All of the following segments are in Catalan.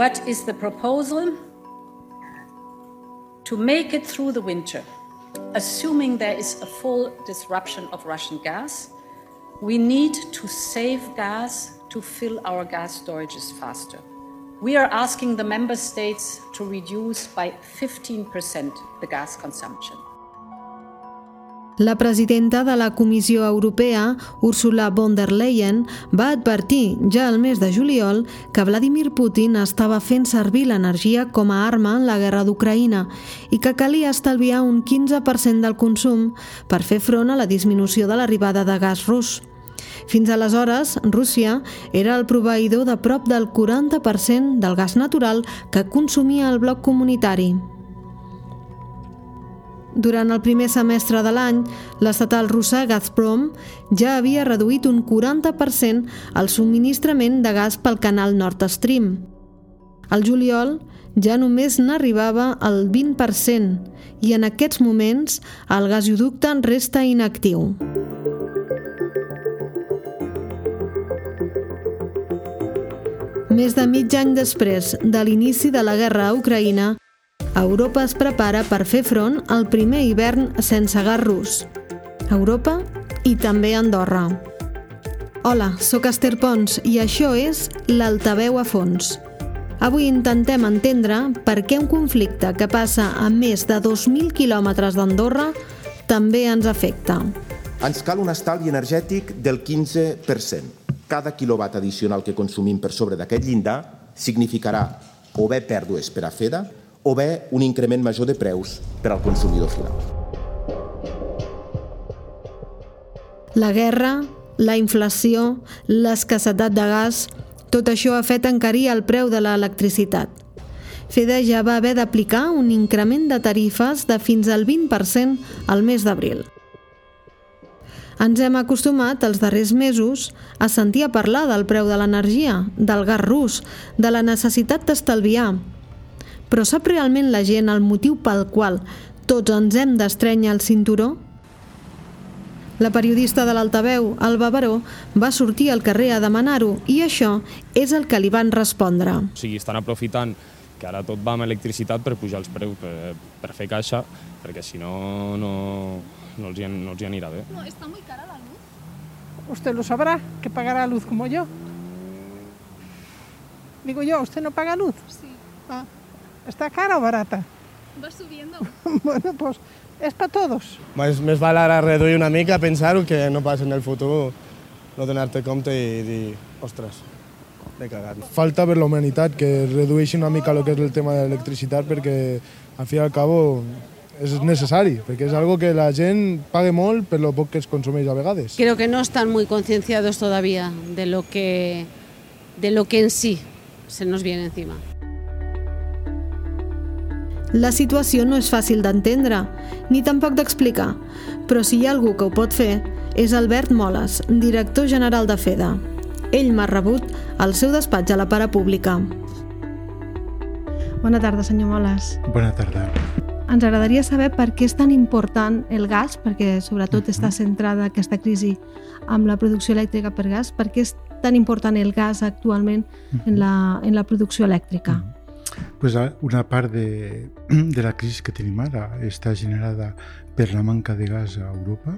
What is the proposal? To make it through the winter, assuming there is a full disruption of Russian gas, we need to save gas to fill our gas storages faster. We are asking the member states to reduce by 15% the gas consumption. La presidenta de la Comissió Europea, Ursula von der Leyen, va advertir ja el mes de juliol que Vladimir Putin estava fent servir l'energia com a arma en la guerra d'Ucraïna i que calia estalviar un 15% del consum per fer front a la disminució de l'arribada de gas rus. Fins aleshores, Rússia era el proveïdor de prop del 40% del gas natural que consumia el bloc comunitari. Durant el primer semestre de l'any, l'estatal russa Gazprom ja havia reduït un 40% el subministrament de gas pel canal Nord Stream. Al juliol ja només n'arribava el 20% i en aquests moments el gasoducte resta inactiu. Més de mig any després de l'inici de la guerra a Ucraïna, Europa es prepara per fer front al primer hivern sense gas rus. Europa i també Andorra. Hola, sóc Esther Pons i això és l'Altaveu a fons. Avui intentem entendre per què un conflicte que passa a més de 2.000 quilòmetres d'Andorra també ens afecta. Ens cal un estalvi energètic del 15%. Cada quilowatt addicional que consumim per sobre d'aquest llindar significarà o bé pèrdues per a FEDA o bé un increment major de preus per al consumidor final. La guerra, la inflació, l'escassetat de gas, tot això ha fet encarir el preu de l'electricitat. FEDA ja va haver d'aplicar un increment de tarifes de fins al 20% al mes d'abril. Ens hem acostumat els darrers mesos a sentir a parlar del preu de l'energia, del gas rus, de la necessitat d'estalviar, però sap realment la gent el motiu pel qual tots ens hem d'estrènyer el cinturó? La periodista de l'Altaveu, Alba Baró, va sortir al carrer a demanar-ho i això és el que li van respondre. O sigui, estan aprofitant que ara tot va amb electricitat per pujar els preus, per, per fer caixa, perquè si no, no, no, els, hi, no els hi anirà bé. No, está muy cara la luz. Usted lo sabrá, que pagará luz como yo. Digo yo, ¿usted no paga luz? Sí, Ah, ¿Está cara o barata? va subiendo. bueno, pues es para todos. Més, més val ara reduir una mica, pensar-ho, que no passi en el futur, no donar-te compte i dir, ostres, l'he cagat. Falta per la humanitat que redueixi una mica el que és el tema de l'electricitat perquè al fi i al cabo és necessari, perquè és algo que la gent paga molt per lo poc que es consumeix a vegades. Creo que no están muy concienciados todavía de lo que, de lo que en sí se nos viene encima. La situació no és fàcil d'entendre, ni tampoc d'explicar, però si hi ha algú que ho pot fer, és Albert Moles, director general de FEDA. Ell m'ha rebut al seu despatx a la Para Pública. Bona tarda, senyor Moles. Bona tarda. Ens agradaria saber per què és tan important el gas, perquè sobretot està centrada aquesta crisi amb la producció elèctrica per gas, per què és tan important el gas actualment en la, en la producció elèctrica? Pues a- una part de, de la crisi que tenim ara està generada per la manca de gas a Europa.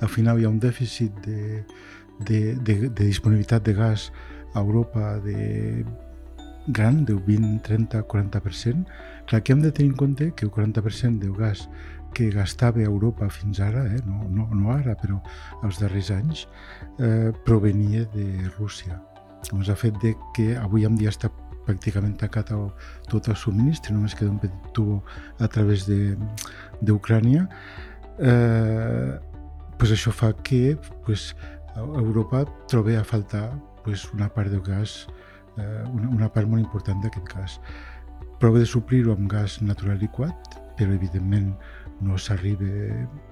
Al final hi ha un dèficit de, de, de, de disponibilitat de gas a Europa de gran, de 20, 30, 40%. Clar, aquí hem de tenir en compte que el 40% del gas que gastava Europa fins ara, eh, no, no, no ara, però els darrers anys, eh, provenia de Rússia. Doncs ha fet de que avui en dia està pràcticament tancat el, tot el subministre, només queda un petit tubo a través de- d'Ucrània. Eh, pues això fa que pues, Europa trobi a faltar pues, una part del gas, eh, una, una part molt important d'aquest gas. Prova de suplir-ho amb gas natural liquat, però evidentment no s'arriba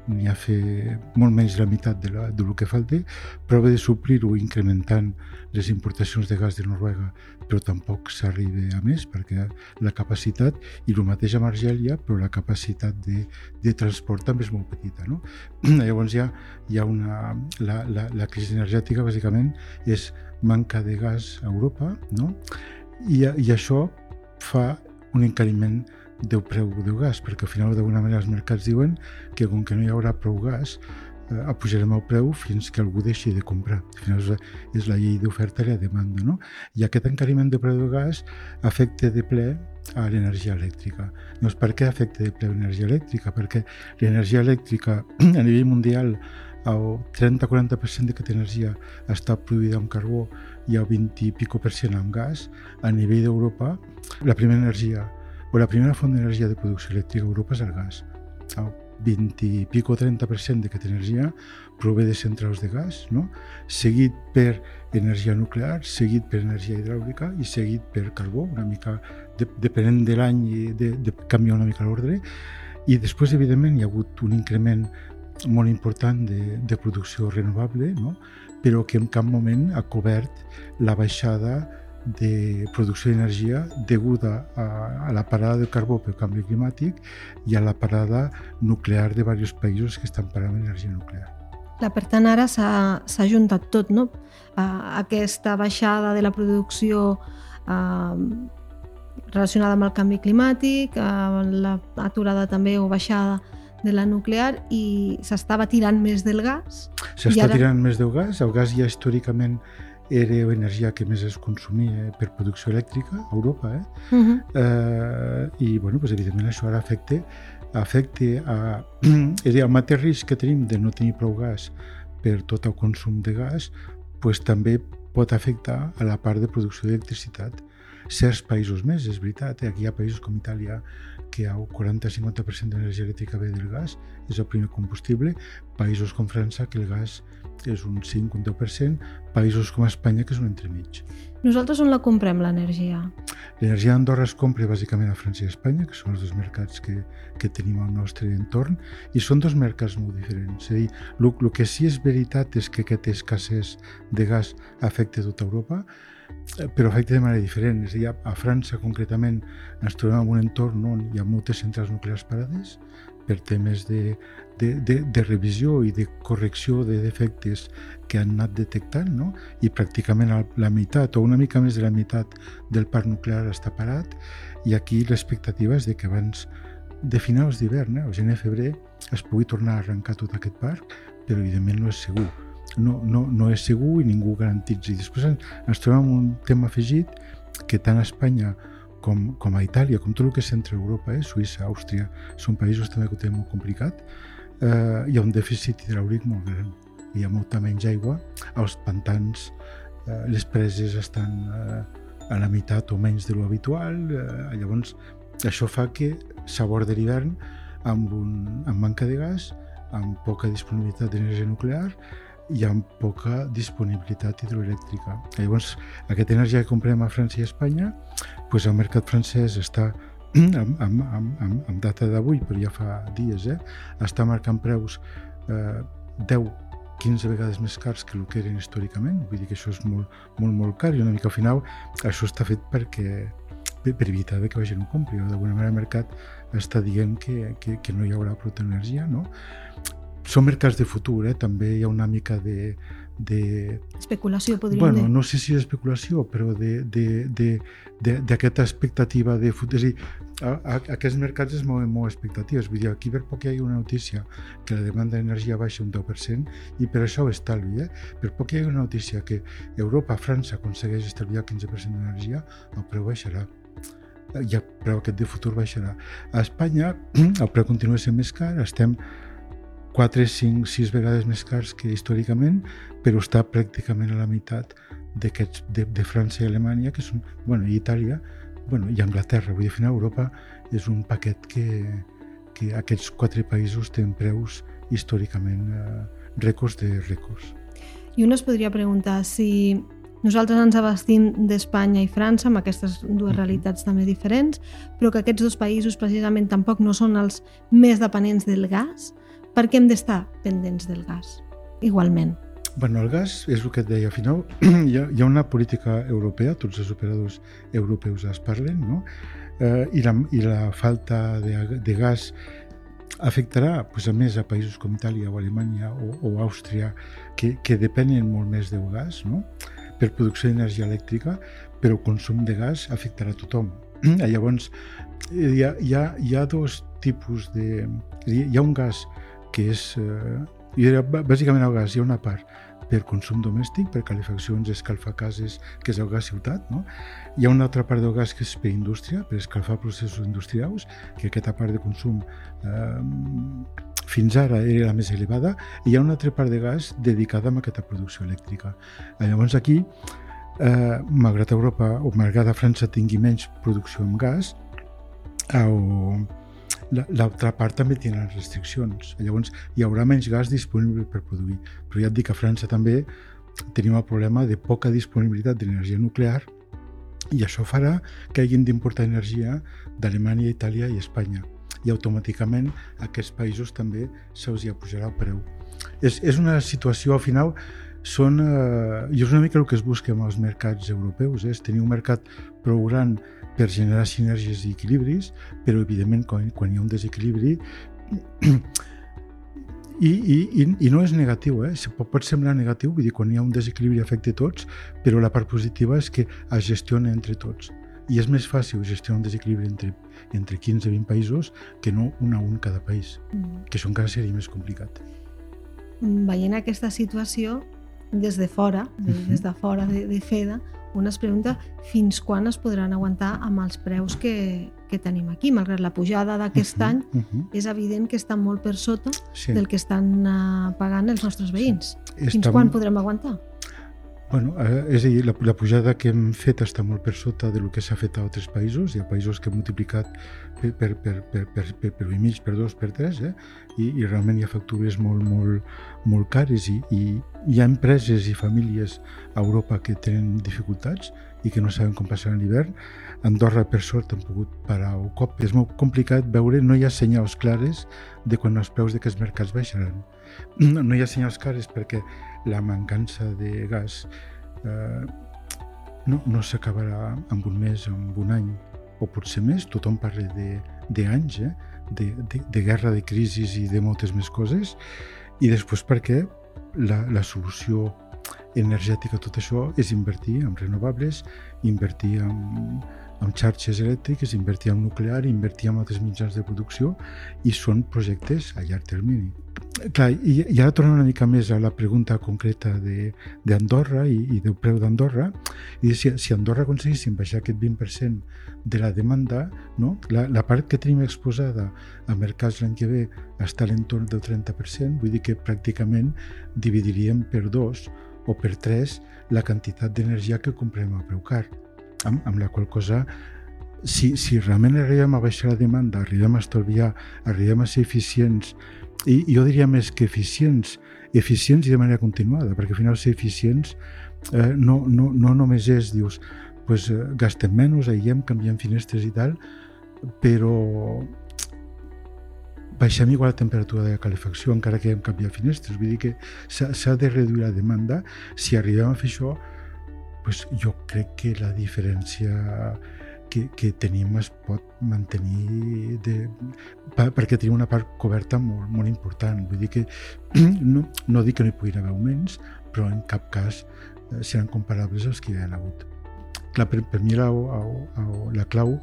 ni a fer molt menys la meitat de, la, de lo que falta, prova de suplir-ho incrementant les importacions de gas de Noruega, però tampoc s'arriba a més perquè la capacitat, i el mateix amb Argèlia, però la capacitat de, de transport també és molt petita. No? Llavors hi ha, hi ha una, la, la, la crisi energètica bàsicament és manca de gas a Europa no? I, i això fa un encariment del preu del gas, perquè al final d'alguna manera els mercats diuen que com que no hi haurà prou gas, eh, apujarem el preu fins que algú deixi de comprar. Al final és, és la llei d'oferta i la demanda. No? I aquest encariment de preu del gas afecta de ple a l'energia elèctrica. Llavors, per què afecta de ple l'energia elèctrica? Perquè l'energia elèctrica a nivell mundial el 30-40% d'aquesta energia està produïda amb carbó i el 20 i pico per cent amb gas. A nivell d'Europa, la primera energia o la primera font d'energia de producció elèctrica a Europa és el gas. El 20 i pico 30% d'aquesta energia prové de centrals de gas, no? seguit per energia nuclear, seguit per energia hidràulica i seguit per carbó, una mica de, depenent de l'any i de, de canviar una mica l'ordre. I després, evidentment, hi ha hagut un increment molt important de, de producció renovable, no? però que en cap moment ha cobert la baixada de producció d'energia deguda a, a la parada del carbó pel canvi climàtic i a la parada nuclear de diversos països que estan parant energia nuclear. Clar, per tant, ara s'ha juntat tot, no? Uh, aquesta baixada de la producció uh, relacionada amb el canvi climàtic, uh, l'aturada també o baixada de la nuclear i s'estava tirant més del gas. S'està ara... tirant més del gas. El gas ja històricament era l'energia que més es consumia per producció elèctrica a Europa. Eh? Uh -huh. eh, I, bueno, pues, evidentment, això ara afecta, afecta a... el mateix risc que tenim de no tenir prou gas per tot el consum de gas, pues, també pot afectar a la part de producció d'electricitat certs països més, és veritat. Eh? Aquí hi ha països com Itàlia que el 40-50% de l'energia elèctrica ve del gas, és el primer combustible, països com França que el gas és un 5, un 10%, països com Espanya que és un entremig. Nosaltres on la comprem, l'energia? L'energia d'Andorra es compra bàsicament a França i Espanya, que són els dos mercats que, que tenim al nostre entorn, i són dos mercats molt diferents. És a dir, el que sí és veritat és que aquest escassez de gas afecta tota Europa, Eh, però afecta de manera diferent. És a dir, a França, concretament, ens trobem en un entorn on hi ha moltes centrals nuclears parades per temes de, de, de, de revisió i de correcció de defectes que han anat detectant, no? i pràcticament la meitat o una mica més de la meitat del parc nuclear està parat, i aquí l'expectativa és de que abans de finals d'hivern, eh, o gener-febrer, es pugui tornar a arrencar tot aquest parc, però evidentment no és segur no, no, no és segur i ningú garantitza. I després ens trobem un tema afegit que tant a Espanya com, com a Itàlia, com tot el que és centre Europa, eh, Suïssa, Àustria, són països també que ho tenen molt complicat, eh, hi ha un dèficit hidràulic molt gran. Hi ha molta menys aigua, els pantans, eh, les preses estan eh, a la meitat o menys de lo habitual, eh, llavors això fa que s'aborda l'hivern amb, un, amb manca de gas, amb poca disponibilitat d'energia nuclear hi ha poca disponibilitat hidroelèctrica. Llavors, aquesta energia que comprem a França i a Espanya, doncs el mercat francès està amb, amb, amb, amb, amb data d'avui, però ja fa dies, eh, està marcant preus eh, 10 15 vegades més cars que el que eren històricament, vull dir que això és molt, molt, molt car i una mica al final això està fet perquè per, evitar que la gent ho compri. D'alguna manera el mercat està dient que, que, que no hi haurà prou energia, no? són mercats de futur, eh? també hi ha una mica de... de especulació, podríem bueno, dir. No sé si d'especulació, però d'aquesta expectativa de futur. És a dir, a, a, aquests mercats es mouen molt expectatives. Vull dir, aquí per poc hi ha una notícia que la demanda d'energia baixa un 10% i per això estalvi. Eh? Per poc hi ha una notícia que Europa, França aconsegueix estalviar 15% d'energia, el preu baixarà ja preu aquest de futur baixarà. A Espanya el preu continua sent més car, estem 4, 5, 6 vegades més cars que històricament, però està pràcticament a la meitat d'aquests de, de França i Alemanya, que són, bueno, i Itàlia, bueno, i Anglaterra. Vull dir, al final Europa és un paquet que, que aquests quatre països tenen preus històricament eh, rècords de rècords. I un es podria preguntar si nosaltres ens abastim d'Espanya i França amb aquestes dues realitats també diferents, però que aquests dos països precisament tampoc no són els més dependents del gas, per què hem d'estar pendents del gas, igualment? Bueno, el gas és el que et deia, al final hi ha, hi ha una política europea, tots els operadors europeus es parlen, no? Eh, i, la, I la falta de, de gas afectarà pues, a més a països com Itàlia o Alemanya o, o Àustria que, que depenen molt més del gas no? per producció d'energia elèctrica, però el consum de gas afectarà a tothom Llavors, hi ha, hi, ha, hi ha dos tipus de... Hi ha un gas que és... Eh, jo diria, bàsicament el gas, hi ha una part per consum domèstic, per calefaccions, escalfar cases, que és el gas ciutat. No? Hi ha una altra part del gas que és per indústria, per escalfar processos industrials, que aquesta part de consum eh, fins ara era la més elevada, i hi ha una altra part de gas dedicada a aquesta producció elèctrica. Llavors aquí, eh, malgrat Europa o malgrat França tingui menys producció amb gas, o l'altra part també tenen restriccions. Llavors hi haurà menys gas disponible per produir. Però ja et dic que a França també tenim el problema de poca disponibilitat d'energia nuclear i això farà que hagin d'importar energia d'Alemanya, Itàlia i Espanya. I automàticament a aquests països també se'ls apujarà el preu. És, és una situació, al final, són, eh, i és una mica el que es busca amb els mercats europeus, eh? és tenir un mercat prou gran per generar sinergies i equilibris, però evidentment quan, quan hi ha un desequilibri i, i, i, i no és negatiu, eh? pot, pot semblar negatiu, vull dir, quan hi ha un desequilibri afecta tots, però la part positiva és que es gestiona entre tots. I és més fàcil gestionar un desequilibri entre, entre 15 i 20 països que no un a un cada país, mm. que això encara seria més complicat. Veient aquesta situació, des de fora, des de fora de, de FEDA, una es pregunta fins quan es podran aguantar amb els preus que, que tenim aquí. Malgrat la pujada d'aquest uh -huh, any, uh -huh. és evident que estan molt per sota sí. del que estan uh, pagant els nostres veïns. Sí. Fins quan podrem aguantar? Bueno, eh, és a dir, la, la pujada que hem fet està molt per sota de lo que s'ha fet a altres països. Hi ha països que han multiplicat per, per, per, per, per, per, per un i mig, per dos, per tres, eh? I, i realment hi ha factures molt, molt, molt cares i, i hi ha empreses i famílies a Europa que tenen dificultats i que no saben com passaran l'hivern. Andorra, per sort, han pogut parar el cop. És molt complicat veure, no hi ha senyals clares de quan els preus d'aquests mercats baixaran. No, no hi ha senyals clares perquè la mancança de gas eh, no, no s'acabarà en un mes, en un any, o potser més, tothom parla d'anys, eh? de, de, de guerra, de crisis i de moltes més coses, i després perquè la, la solució energètica a tot això és invertir en renovables, invertir en, en xarxes elèctriques, invertir en nuclear, invertir en altres mitjans de producció i són projectes a llarg termini. Clar, i, i ara tornant una mica més a la pregunta concreta d'Andorra i, i del preu d'Andorra, i si, si Andorra aconseguissin baixar aquest 20% de la demanda, no? la, la part que tenim exposada a mercats l'any que ve està a l'entorn del 30%, vull dir que pràcticament dividiríem per dos o per tres la quantitat d'energia que comprem a preu car, amb, amb la qual cosa si, si realment arribem a baixar la demanda, arribem a estalviar, arribem a ser eficients i jo diria més que eficients, eficients i de manera continuada, perquè al final ser eficients eh, no, no, no només és, dius, pues, eh, gastem menys, aïllem, canviem finestres i tal, però baixem igual la temperatura de la calefacció encara que hem canviat finestres. Vull dir que s'ha de reduir la demanda. Si arribem a fer això, pues, jo crec que la diferència que, que tenim es pot mantenir de, perquè tenim una part coberta molt, molt important. Vull dir que no, no dic que no hi puguin haver augments, però en cap cas eh, seran comparables als que hi ha hagut. Clar, per, per mi la, la, la clau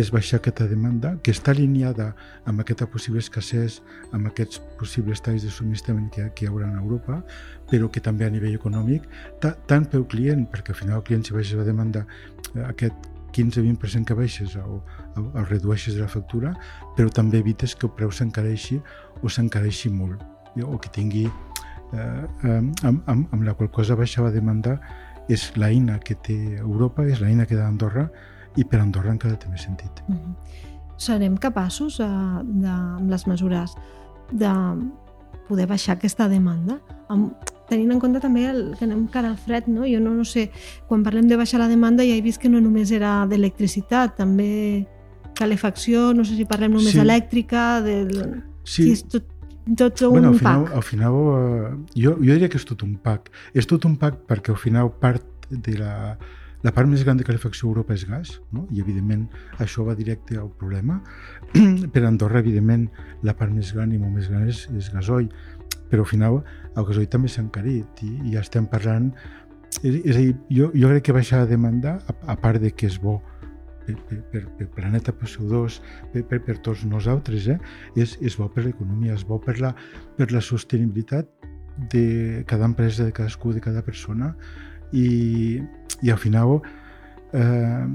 és baixar aquesta demanda, que està alineada amb aquesta possible escassez, amb aquests possibles talls de subministrament que, que hi haurà en Europa, però que també a nivell econòmic, tant pel client, perquè al final el client si baixa la demanda, eh, aquest 15-20% que baixes o, o, o redueixes la factura, però també evites que el preu s'encareixi o s'encareixi molt, o que tingui eh, amb, amb, amb la qual cosa baixa la demanda és l'eina que té Europa, és l'eina que té Andorra i per Andorra encara té més sentit. Mm -hmm. Serem capaços, eh, de, amb les mesures, de poder baixar aquesta demanda? Amb, tenint en compte també el, que anem cara al fred, no? Jo no, no sé, quan parlem de baixar la demanda ja he vist que no només era d'electricitat, també calefacció, no sé si parlem només sí. elèctrica, del... Sí. sí és tot, tot un bueno, al final, pack. Al final, uh, jo, jo diria que és tot un pack. És tot un pack perquè al final part de la, la part més gran de calefacció a Europa és gas, no? i evidentment això va directe al problema. per Andorra, evidentment, la part més gran i molt més gran és, és gasoil, però al final el gasoil també s'ha encarit i, i ja estem parlant... És, és a dir, jo, jo crec que baixar la demanda, a, a part de que és bo per, per, per, per planeta, per CO2, per, per, per tots nosaltres, eh? és, és bo per l'economia, és bo per la, per la sostenibilitat de cada empresa, de cadascú, de cada persona i, i al final eh,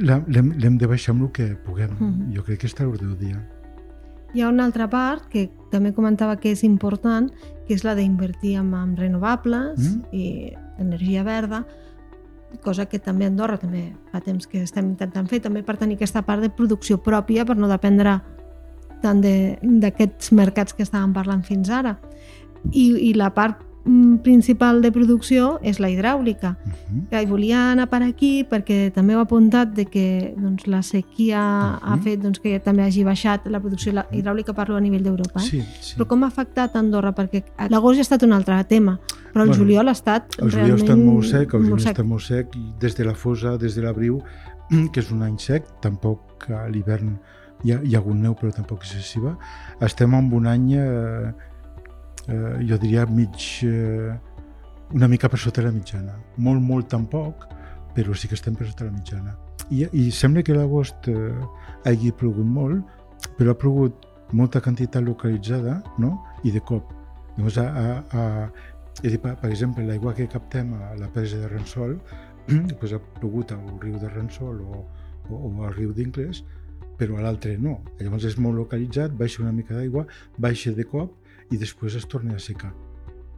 l'hem de baixar amb el que puguem. Mm. Jo crec que està l'ordre del dia. Hi ha una altra part que també comentava que és important, que és la d'invertir en, en renovables mm. i energia verda, cosa que també Andorra també fa temps que estem intentant fer, també per tenir aquesta part de producció pròpia, per no dependre tant d'aquests mercats que estàvem parlant fins ara. I, i la part principal de producció és la hidràulica. Uh -huh. I volia anar per aquí perquè també heu apuntat de que doncs, la sequia uh -huh. ha fet doncs, que també hagi baixat la producció hidràulica, parlo a nivell d'Europa. Eh? Sí, sí. Però com ha afectat Andorra? Perquè l'agost ja ha estat un altre tema, però el bueno, juliol ha estat el realment... El juliol ha estat molt sec, el juliol està molt sec, i des de la fosa, des de l'abril, que és un any sec, tampoc a l'hivern hi, ha, hi ha hagut neu, però tampoc excessiva. Estem en un any... Eh, eh, jo diria mig, eh, una mica per sota la mitjana. Molt, molt tampoc, però sí que estem per sota la mitjana. I, i sembla que l'agost eh, hagi plogut molt, però ha plogut molta quantitat localitzada no? i de cop. Llavors, a, a, a, dir, per, per exemple, l'aigua que captem a la presa de Ransol pues ha plogut al riu de Ransol o, o, o al riu d'Incles, però a l'altre no. Llavors és molt localitzat, baixa una mica d'aigua, baixa de cop i després es torna a secar.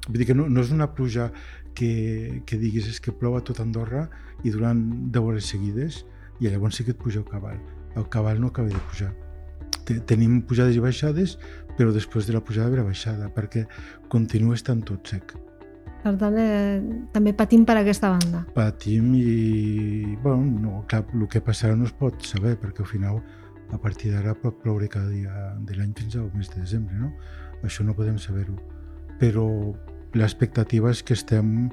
Vull dir que no, no és una pluja que, que diguis és que plou a tot Andorra i durant 10 hores seguides i llavors sí que et puja el cabal. El cabal no acaba de pujar. Tenim pujades i baixades, però després de la pujada ve la baixada, perquè continua estant tot sec. Per tant, eh, també patim per aquesta banda. Patim i... Bueno, no, clar, el que passarà no es pot saber, perquè al final, a partir d'ara pot ploure cada dia de l'any fins al mes de desembre, no? Això no podem saber-ho. Però l'expectativa és que estem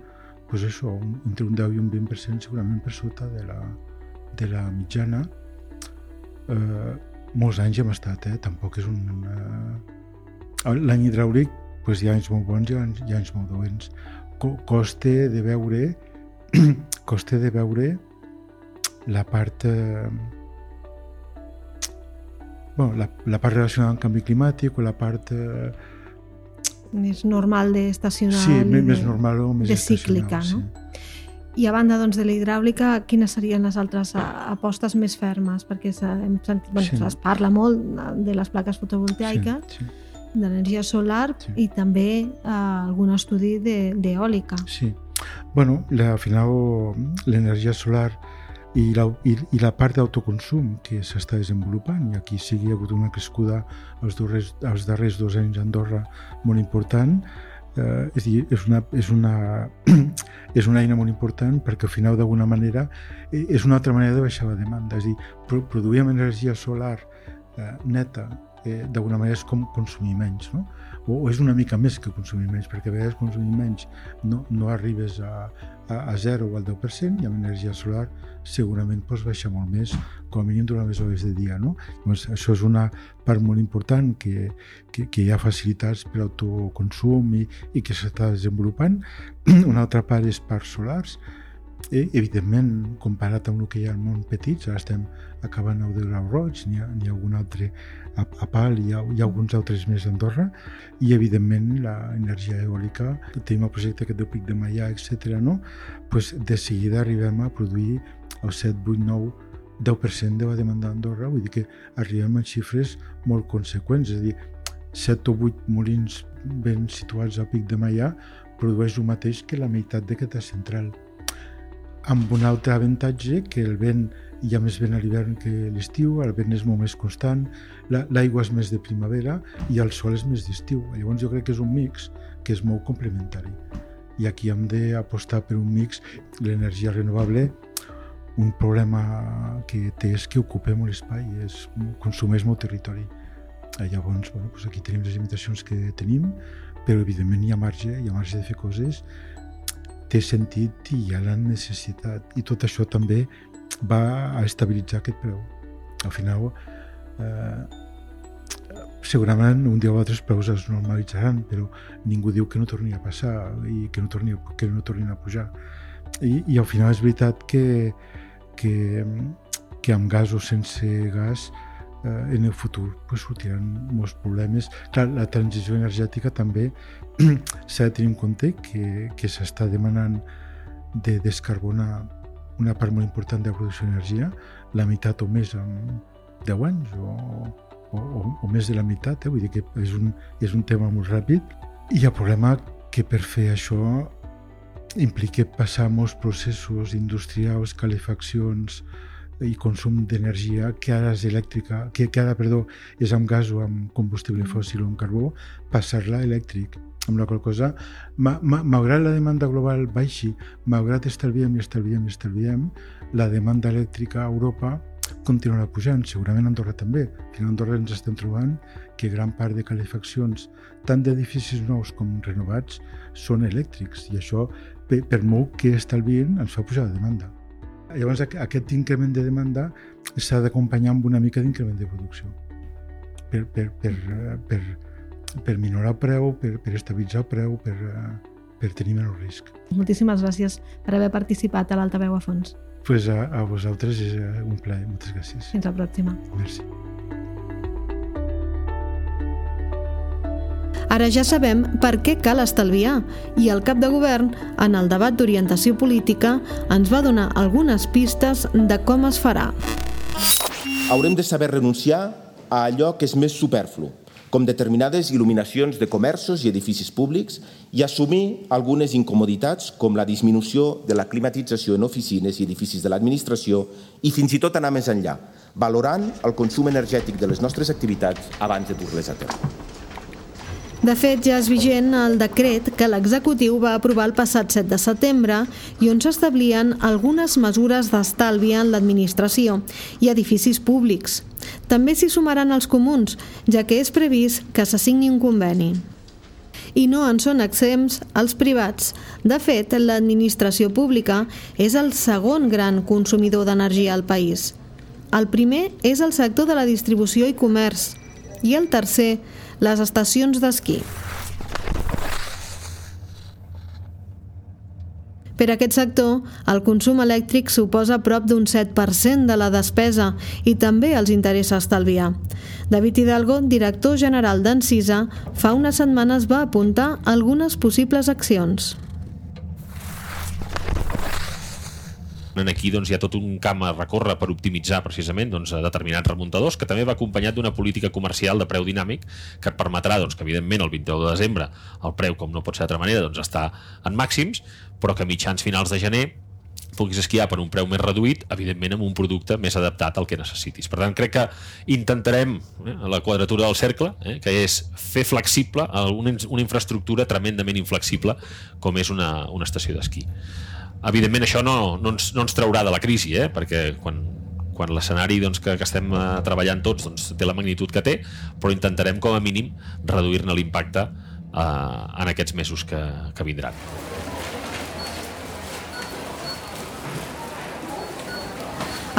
pues això, entre un 10 i un 20% segurament per sota de la, de la mitjana. Eh, molts anys hem estat, eh? tampoc és un... Eh... L'any hidràulic pues, hi ha anys molt bons i anys, hi ha anys molt dolents. Co costa de veure costa de veure la part eh, bueno, la, la part relacionada amb canvi climàtic o la part... Eh, més normal d'estacional sí, més, més normal o més de cíclica, no? Sí. I a banda doncs, de la hidràulica, quines serien les altres eh, apostes més fermes? Perquè hem sentit, bueno, sí. es parla molt de les plaques fotovoltaiques, sí, sí. d'energia solar sí. i també uh, algun estudi d'eòlica. Sí. Bueno, la, al final l'energia solar i la, i, i la part d'autoconsum que s'està desenvolupant i aquí sí que hi ha hagut una crescuda els, darrers, els darrers dos anys a Andorra molt important eh, és, dir, és, una, és, una, és una eina molt important perquè al final d'alguna manera eh, és una altra manera de baixar la demanda. És dir, produïm energia solar eh, neta eh, d'alguna manera és com consumir menys no? o, o és una mica més que consumir menys, perquè a vegades consumir menys no, no arribes a, a, a 0 o al 10% i amb energia solar segurament pots baixar molt més, com a mínim durant les hores de dia. No? Llavors, això és una part molt important que, que, que hi ha facilitats per autoconsum i, i que s'està desenvolupant. Una altra part és parcs solars, i, evidentment, comparat amb el que hi ha al món petits, ara estem acabant el de Grau Roig, n'hi ha, ha algun altre a, a Pal, hi ha, hi ha alguns altres més a Andorra, i evidentment l'energia eòlica, tenim el projecte aquest del Pic de Maià, etc. no? pues de seguida arribem a produir el 7, 8, 9, 10% de la demanda d'Andorra, vull dir que arribem a xifres molt conseqüents, és a dir, 7 o 8 molins ben situats al Pic de Maià produeix el mateix que la meitat d'aquesta central amb un altre avantatge que el vent hi ha més vent a l'hivern que l'estiu, el vent és molt més constant, l'aigua és més de primavera i el sol és més d'estiu. Llavors jo crec que és un mix que és molt complementari. I aquí hem d'apostar per un mix, l'energia renovable, un problema que té és que ocupa molt espai, és, consumeix molt territori. Llavors, bueno, doncs aquí tenim les limitacions que tenim, però evidentment hi ha marge, hi ha marge de fer coses té sentit i hi ha la necessitat i tot això també va a estabilitzar aquest preu. Al final, eh, segurament un dia o altres preus es normalitzaran, però ningú diu que no torni a passar i que no torni, que no tornin a pujar. I, i al final és veritat que, que, que amb gas o sense gas eh, en el futur pues, sortiran molts problemes. Clar, la transició energètica també s'ha de tenir en compte que, que s'està demanant de descarbonar una part molt important de la producció d'energia, la meitat o més en 10 anys o, o, o, o més de la meitat, eh? vull dir que és un, és un tema molt ràpid i el problema que per fer això implica passar molts processos industrials, calefaccions, i consum d'energia que ara és elèctrica, que, que ara, perdó, és amb gas o amb combustible mm. fòssil o amb carbó, passar-la elèctric. Amb la qual cosa, ma, ma, malgrat la demanda global baixi, malgrat estalviem i estalviem i estalviem, la demanda elèctrica a Europa continuarà pujant, segurament a Andorra també. Aquí a Andorra ens estem trobant que gran part de calefaccions, tant d'edificis nous com renovats, són elèctrics i això, per, per molt que estalvien, ens fa pujar la demanda. Llavors aquest increment de demanda s'ha d'acompanyar amb una mica d'increment de producció per, per, per, per, per minorar el preu, per, per estabilitzar el preu, per, per tenir menys risc. Moltíssimes gràcies per haver participat a l'Altaveu a fons. Pues a, a vosaltres és un plaer. Moltes gràcies. Fins la pròxima. Merci. Ara ja sabem per què cal estalviar i el cap de govern, en el debat d'orientació política, ens va donar algunes pistes de com es farà. Haurem de saber renunciar a allò que és més superflu, com determinades il·luminacions de comerços i edificis públics i assumir algunes incomoditats com la disminució de la climatització en oficines i edificis de l'administració i fins i tot anar més enllà, valorant el consum energètic de les nostres activitats abans de dur-les a terme. De fet, ja és vigent el decret que l'executiu va aprovar el passat 7 de setembre i on s'establien algunes mesures d'estalvi en l'administració i edificis públics. També s'hi sumaran els comuns, ja que és previst que s'assigni un conveni. I no en són exempts els privats. De fet, l'administració pública és el segon gran consumidor d'energia al país. El primer és el sector de la distribució i comerç i el tercer les estacions d'esquí. Per aquest sector, el consum elèctric suposa prop d'un 7% de la despesa i també els interessa estalviar. David Hidalgo, director general d'Encisa, fa unes setmanes va apuntar algunes possibles accions. Aquí doncs, hi ha tot un camp a recórrer per optimitzar precisament doncs, determinats remuntadors, que també va acompanyat d'una política comercial de preu dinàmic que et permetrà doncs, que, evidentment, el 21 de desembre el preu, com no pot ser d'altra manera, doncs, està en màxims, però que a mitjans finals de gener puguis esquiar per un preu més reduït, evidentment amb un producte més adaptat al que necessitis. Per tant, crec que intentarem eh, la quadratura del cercle, eh, que és fer flexible una, una infraestructura tremendament inflexible com és una, una estació d'esquí. Evidentment això no, no, ens, no ens traurà de la crisi, eh? perquè quan, quan l'escenari doncs, que, que estem eh, treballant tots doncs, té la magnitud que té, però intentarem com a mínim reduir-ne l'impacte eh, en aquests mesos que, que vindran.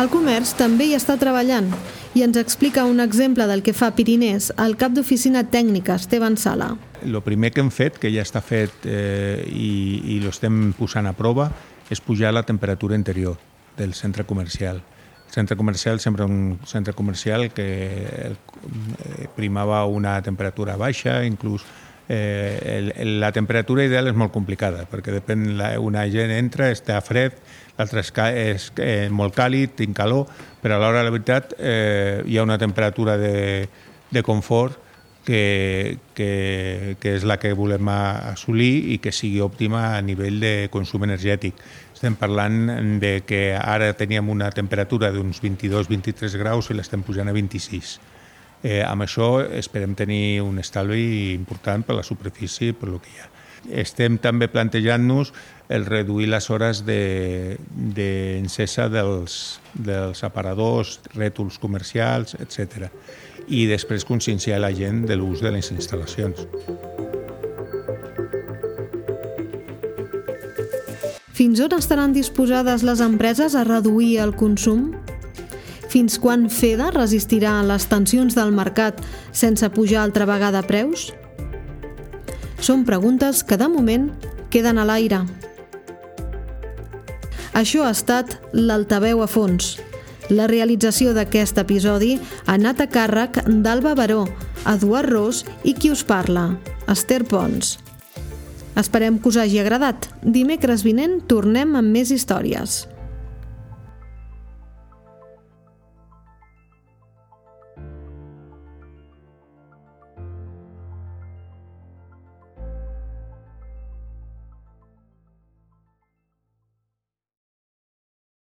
El comerç també hi està treballant i ens explica un exemple del que fa Pirinès el cap d'oficina tècnica Esteban Sala. El primer que hem fet, que ja està fet eh, i, i l'estem posant a prova, és pujar la temperatura interior del centre comercial. El centre comercial sempre un centre comercial que eh, primava una temperatura baixa, inclús eh, el, la temperatura ideal és molt complicada, perquè depèn, la, una gent entra, està fred, l'altre és, és eh, molt càlid, tinc calor, però a l'hora de la veritat eh, hi ha una temperatura de, de confort que, que, que és la que volem assolir i que sigui òptima a nivell de consum energètic. Estem parlant de que ara teníem una temperatura d'uns 22-23 graus i l'estem pujant a 26. Eh, amb això esperem tenir un estalvi important per la superfície i per lo que hi ha. Estem també plantejant-nos el reduir les hores d'encesa de, de dels, dels aparadors, rètols comercials, etc i després conscienciar la gent de l'ús de les instal·lacions. Fins on estaran disposades les empreses a reduir el consum? Fins quan FEDA resistirà a les tensions del mercat sense pujar altra vegada preus? Són preguntes que de moment queden a l'aire. Això ha estat l'Altaveu a fons. La realització d'aquest episodi ha anat a càrrec d'Alba Baró, Eduard Ros i qui us parla, Esther Pons. Esperem que us hagi agradat. Dimecres vinent tornem amb més històries.